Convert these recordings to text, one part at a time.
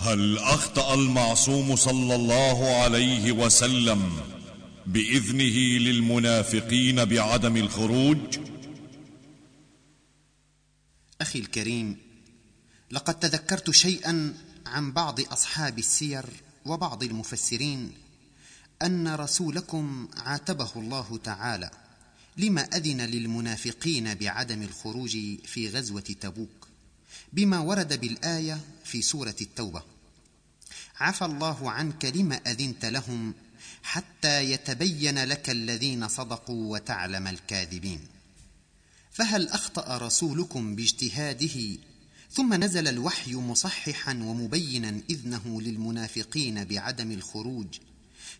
هل أخطأ المعصوم صلى الله عليه وسلم بإذنه للمنافقين بعدم الخروج؟ أخي الكريم لقد تذكرت شيئا عن بعض أصحاب السير وبعض المفسرين أن رسولكم عاتبه الله تعالى لما أذن للمنافقين بعدم الخروج في غزوة تبوك. بما ورد بالآية في سورة التوبة. عفى الله عنك لما أذنت لهم حتى يتبين لك الذين صدقوا وتعلم الكاذبين. فهل أخطأ رسولكم باجتهاده ثم نزل الوحي مصححا ومبينا إذنه للمنافقين بعدم الخروج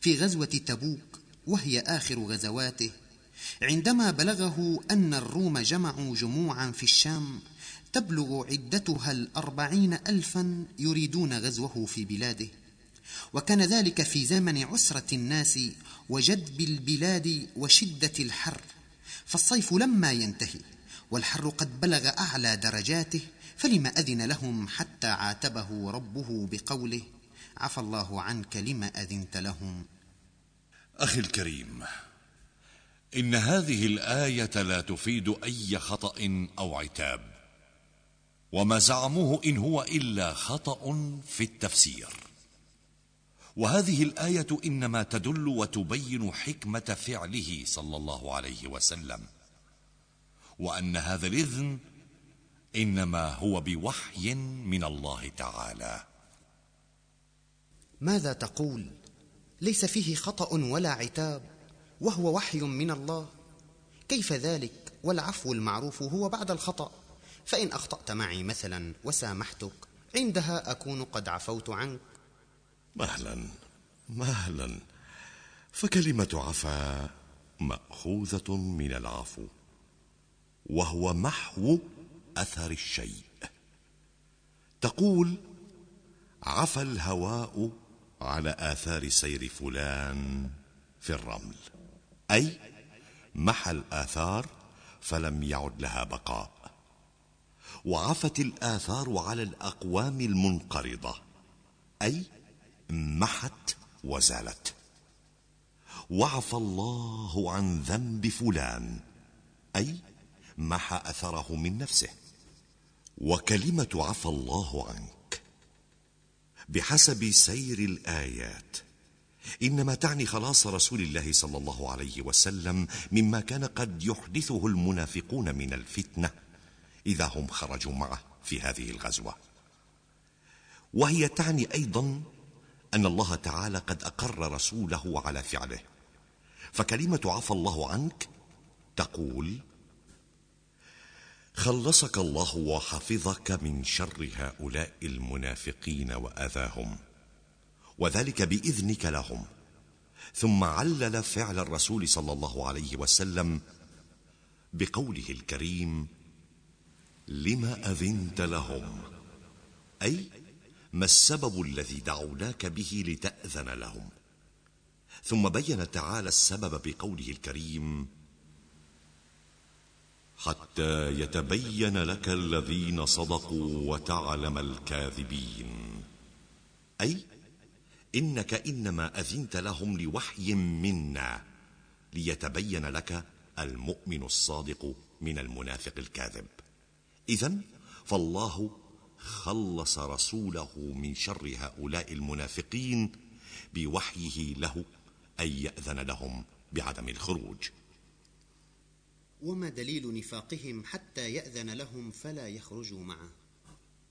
في غزوة تبوك وهي آخر غزواته عندما بلغه أن الروم جمعوا جموعا في الشام تبلغ عدتها الأربعين الفا يريدون غزوه في بلاده. وكان ذلك في زمن عسرة الناس وجدب البلاد وشدة الحر. فالصيف لما ينتهي والحر قد بلغ أعلى درجاته فلم أذن لهم حتى عاتبه ربه بقوله عفى الله عنك لم أذنت لهم؟ أخي الكريم إن هذه الآية لا تفيد أي خطأ أو عتاب. وما زعموه إن هو إلا خطأ في التفسير. وهذه الآية إنما تدل وتبين حكمة فعله صلى الله عليه وسلم وأن هذا الإذن إنما هو بوحي من الله تعالى. ماذا تقول؟ ليس فيه خطأ ولا عتاب وهو وحي من الله. كيف ذلك؟ والعفو المعروف هو بعد الخطأ. فإن أخطأت معي مثلا وسامحتك عندها أكون قد عفوت عنك. مهلا مهلا. فكلمة عفا مأخوذة من العفو وهو محو أثر الشيء. تقول عفى الهواء على آثار سير فلان في الرمل. أي محى الآثار فلم يعد لها بقاء. وعفت الآثار على الأقوام المنقرضة أي محت وزالت. وعفى الله عن ذنب فلان أي محى أثره من نفسه. وكلمة عفى الله عنك بحسب سير الآيات إنما تعني خلاص رسول الله صلى الله عليه وسلم مما كان قد يحدثه المنافقون من الفتنة. إذا هم خرجوا معه في هذه الغزوة. وهي تعني أيضا أن الله تعالى قد أقر رسوله على فعله. فكلمة عفى الله عنك تقول خلصك الله وحفظك من شر هؤلاء المنافقين وأذاهم وذلك بإذنك لهم. ثم علل فعل الرسول صلى الله عليه وسلم بقوله الكريم لما أذنت لهم؟ أي ما السبب الذي دعوناك به لتأذن لهم؟ ثم بين تعالى السبب بقوله الكريم حتى يتبين لك الذين صدقوا وتعلم الكاذبين. أي إنك إنما أذنت لهم لوحي منا ليتبين لك المؤمن الصادق من المنافق الكاذب. اذا فالله خلص رسوله من شر هؤلاء المنافقين بوحيه له أن يأذن لهم بعدم الخروج. وما دليل نفاقهم حتى يأذن لهم فلا يخرجوا معه؟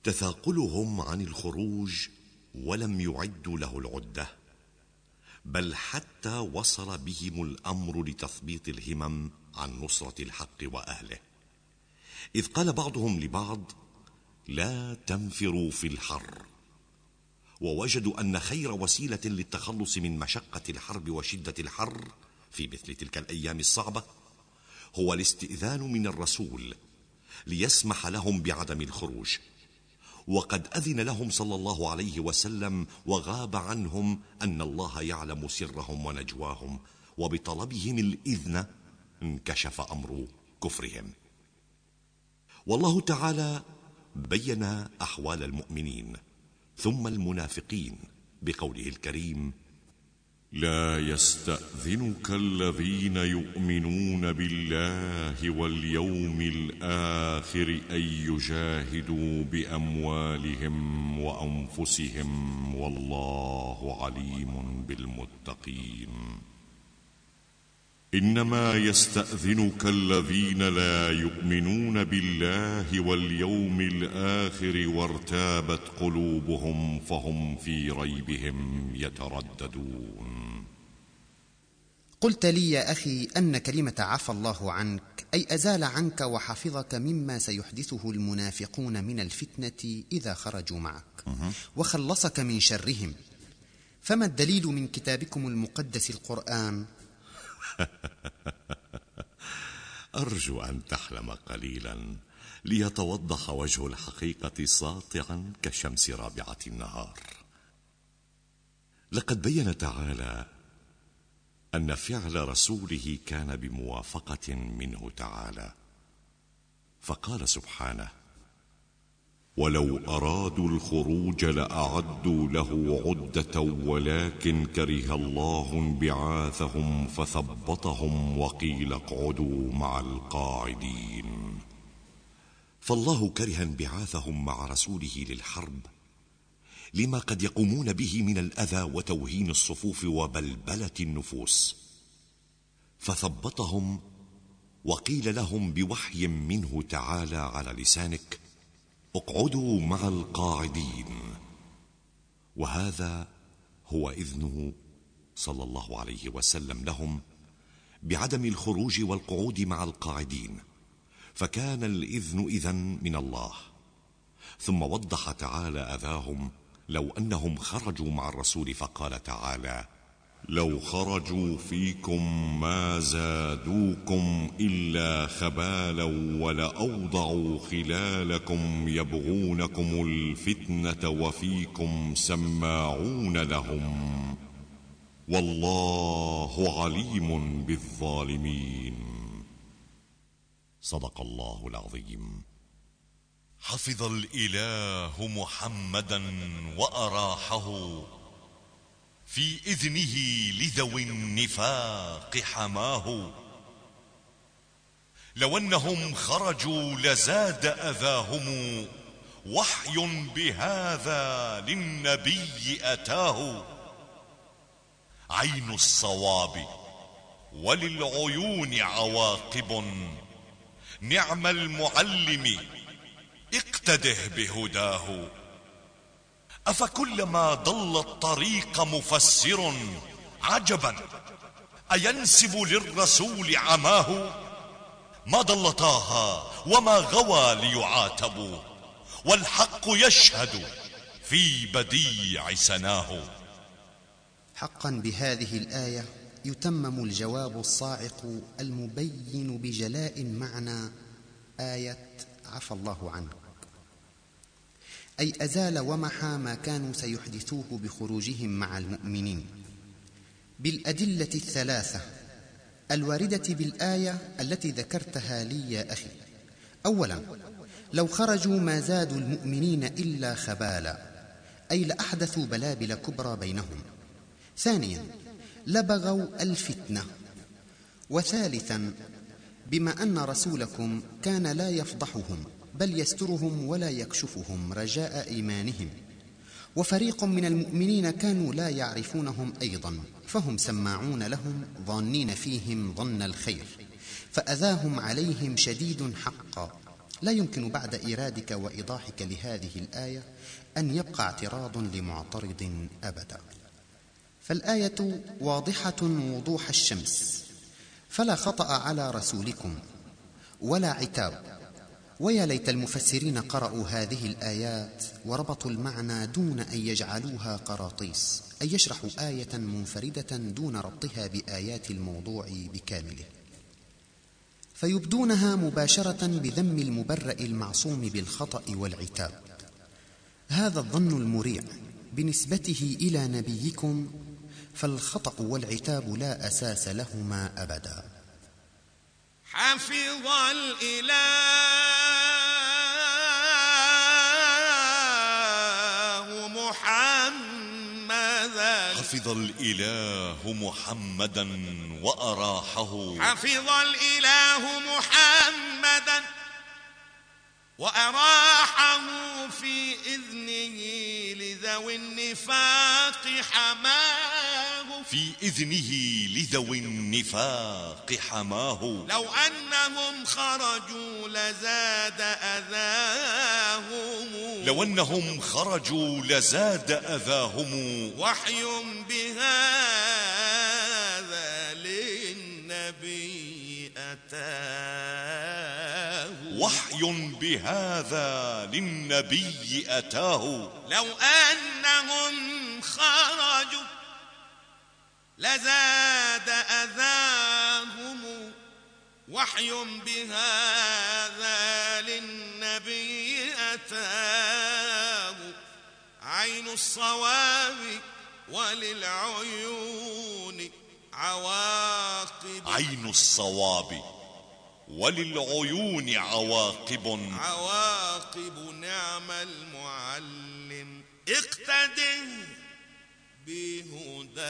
تثاقلهم عن الخروج ولم يعدوا له العدة بل حتى وصل بهم الأمر لتثبيط الهمم عن نصرة الحق وأهله. إذ قال بعضهم لبعض لا تنفروا في الحر. ووجدوا أن خير وسيلة للتخلص من مشقة الحرب وشدة الحر في مثل تلك الأيام الصعبة هو الاستئذان من الرسول ليسمح لهم بعدم الخروج. وقد أذن لهم صلى الله عليه وسلم وغاب عنهم أن الله يعلم سرهم ونجواهم وبطلبهم الإذن انكشف أمر كفرهم. والله تعالى بين أحوال المؤمنين ثم المنافقين بقوله الكريم لا يستأذنك الذين يؤمنون بالله واليوم الآخر أن يجاهدوا بأموالهم وأنفسهم والله عليم بالمتقين. إنما يستأذنك الذين لا يؤمنون بالله واليوم الآخر وارتابت قلوبهم فهم في ريبهم يترددون. قلت لي يا أخي أن كلمة عفى الله عنك أي أزال عنك وحفظك مما سيحدثه المنافقون من الفتنة إذا خرجوا معك. وخلصك من شرهم. فما الدليل من كتابكم المقدس القرآن؟ أرجو أن تحلم قليلا ليتوضح وجه الحقيقة ساطعا كشمس رابعة النهار. لقد بين تعالى أن فعل رسوله كان بموافقة منه تعالى فقال سبحانه ولو أرادوا الخروج لأعدوا له عدة ولكن كره الله انبعاثهم فثبطهم وقيل اقعدوا مع القاعدين. فالله كره انبعاثهم مع رسوله للحرب. لما قد يقومون به من الأذى وتوهين الصفوف وبلبلة النفوس. فثبطهم وقيل لهم بوحي منه تعالى على لسانك اقعدوا مع القاعدين. وهذا هو إذنه صلى الله عليه وسلم لهم بعدم الخروج والقعود مع القاعدين. فكان الإذن اذا من الله. ثم وضح تعالى أذاهم لو أنهم خرجوا مع الرسول فقال تعالى لو خرجوا فيكم ما زادوكم إلا خبالا ولأوضعوا خلالكم يبغونكم الفتنة وفيكم سماعون لهم والله عليم بالظالمين. صدق الله العظيم. حفظ الإله محمدا وأراحه. في إذنه لذوي النفاق حماه. لو أنهم خرجوا لزاد أذاهم وحي بهذا للنبي أتاه. عين الصواب وللعيون عواقب. نعم المعلم اقتده بهداه. أفكلما ضل الطريق مفسر عجبا؟ أينسب للرسول عماه؟ ما ضل طه وما غوى ليعاتبوا والحق يشهد في بديع سناه. حقا بهذه الآية يتمم الجواب الصاعق المبين بجلاء معنى آية عفى الله عنك أي أزال ومحى ما كانوا سيحدثوه بخروجهم مع المؤمنين. بالأدلة الثلاثة الواردة بالآية التي ذكرتها لي يا أخي. أولا لو خرجوا ما زادوا المؤمنين إلا خبالا أي لأحدثوا بلابل كبرى بينهم. ثانيا لبغوا الفتنة. وثالثا بما أن رسولكم كان لا يفضحهم بل يسترهم ولا يكشفهم رجاء إيمانهم. وفريق من المؤمنين كانوا لا يعرفونهم أيضا فهم سماعون لهم ظانين فيهم ظن الخير فأذاهم عليهم شديد حقا. لا يمكن بعد إيرادك وإيضاحك لهذه الآية أن يبقى اعتراض لمعترض ابدا. فالآية واضحة وضوح الشمس فلا خطأ على رسولكم ولا عتاب. ويا ليت المفسرين قرأوا هذه الآيات وربطوا المعنى دون أن يجعلوها قراطيس أن يشرحوا آية منفردة دون ربطها بآيات الموضوع بكامله. فيبدونها مباشرة بذم المبرأ المعصوم بالخطأ والعتاب. هذا الظن المريع بنسبته إلى نبيكم فالخطأ والعتاب لا أساس لهما أبدا. حفظ الإله عما ذلك حفظ الإله محمدا وأراحه. حفظ الإله محمدا وأراحه في إذنه. لذوي النفاق حماه. في إذنه لذوي النفاق حماه. لو أنهم خرجوا لزاد أذاهم. لو أنهم خرجوا لزاد أذاهم. وحي بهذا للنبي أتاه بهذا للنبي أتاه. لو أنهم خرجوا لزاد أذاهم وحي بهذا للنبي أتاه. عين الصواب وللعيون عواقب. عين الصواب. وللعيون عواقب. عواقب نعم المعلم. اقتده بهداه.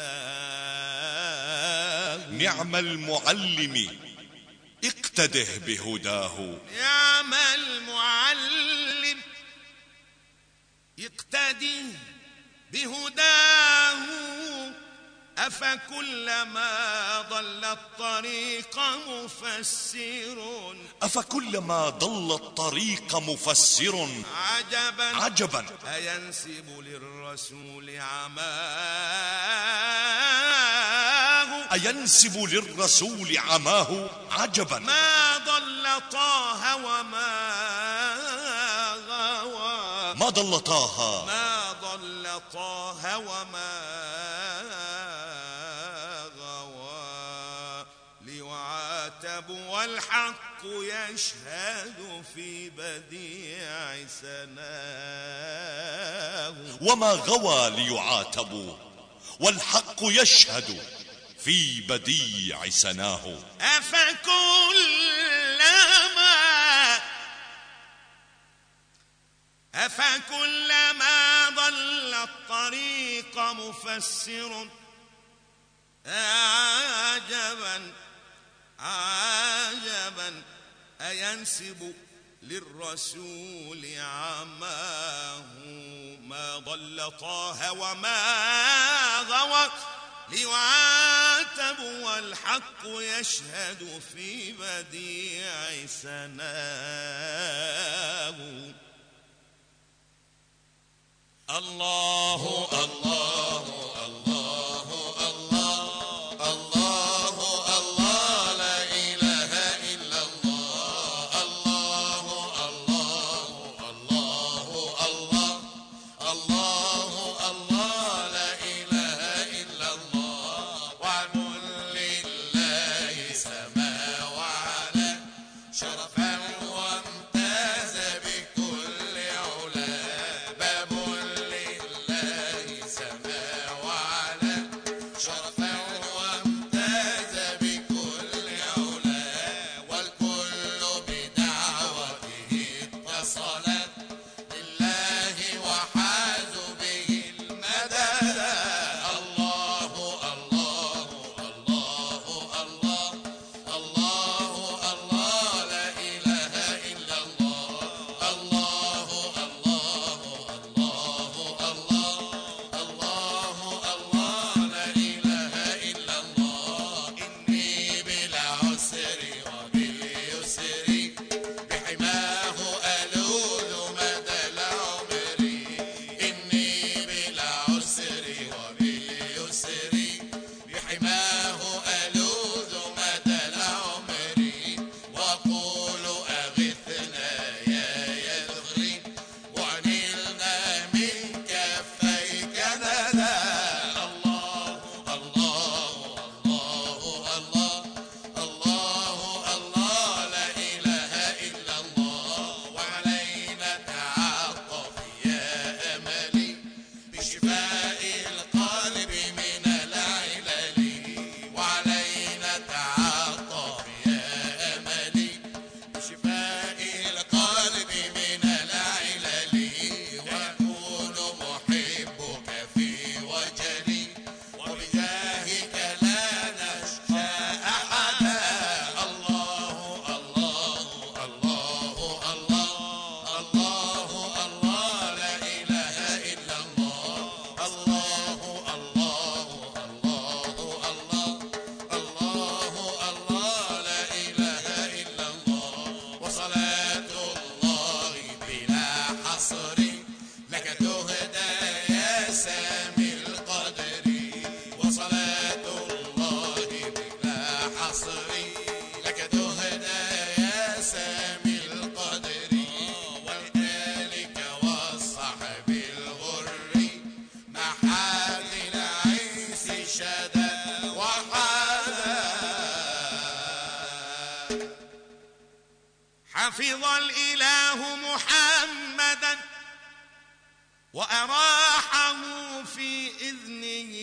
نعم المعلم. اقتده بهداه. نعم المعلم. اقتده بهداه. أفكلما ضل الطريق مفسر أفكلما ضل الطريق مفسر عجبا عجبا. أينسب للرسول عماه أينسب للرسول عماه عجبا. ما ضل طه وما غوى. ما ضل طه ما ضل طه وما ليعاتب والحق يشهد في بديع سناه. وما غوى ليعاتبوا والحق يشهد في بديع سناه. أفكلما أفكلما ضل الطريق مفسر. عجبا عجبا أينسب للرسول عماه ما ضل طه وما غوى؟ ليعاتب والحق يشهد في بديع سناه. الله الله. حفظ الإله محمدا وأراحه في إذنه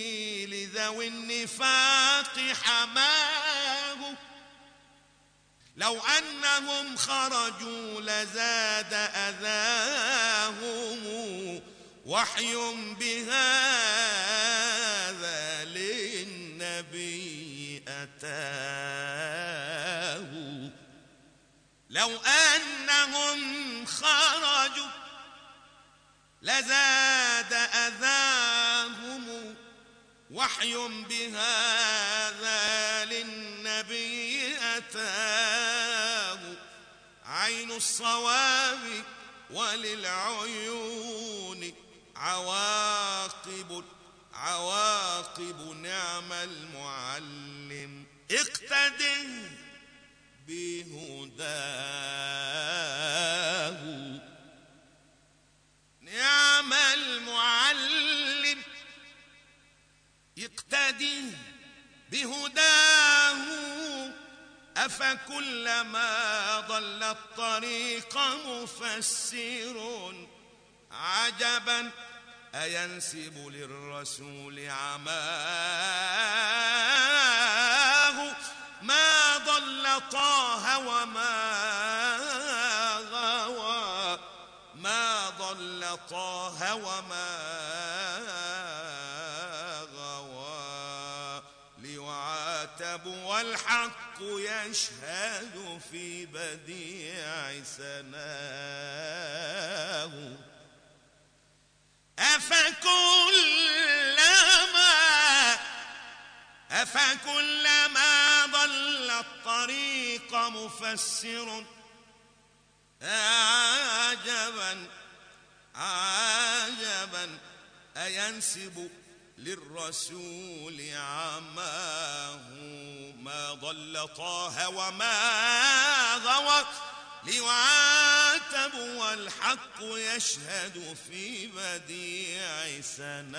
لذوي النفاق حماه. لو أنهم خرجوا لزاد أذاهم وحي بهذا لو أنهم خرجوا لزاد أذاهم وحي بهذا للنبي أتاه. عين الصواب وللعيون عواقب عواقب نعم المعلم. اقتده بهداه. نعم المعلم يقتدي بهداه. أفكلما ضل الطريق مفسر عجبا أينسب للرسول عماه ضل طه وما غوى ليعاتب والحق يشهد في بديع سناه. أفكلما أفكلما ضل الطريق مفسر. عجبا عجبا أينسب للرسول عماه ما ضل طه وما غوى؟ ليعاتب والحق يشهد في بديع سناه.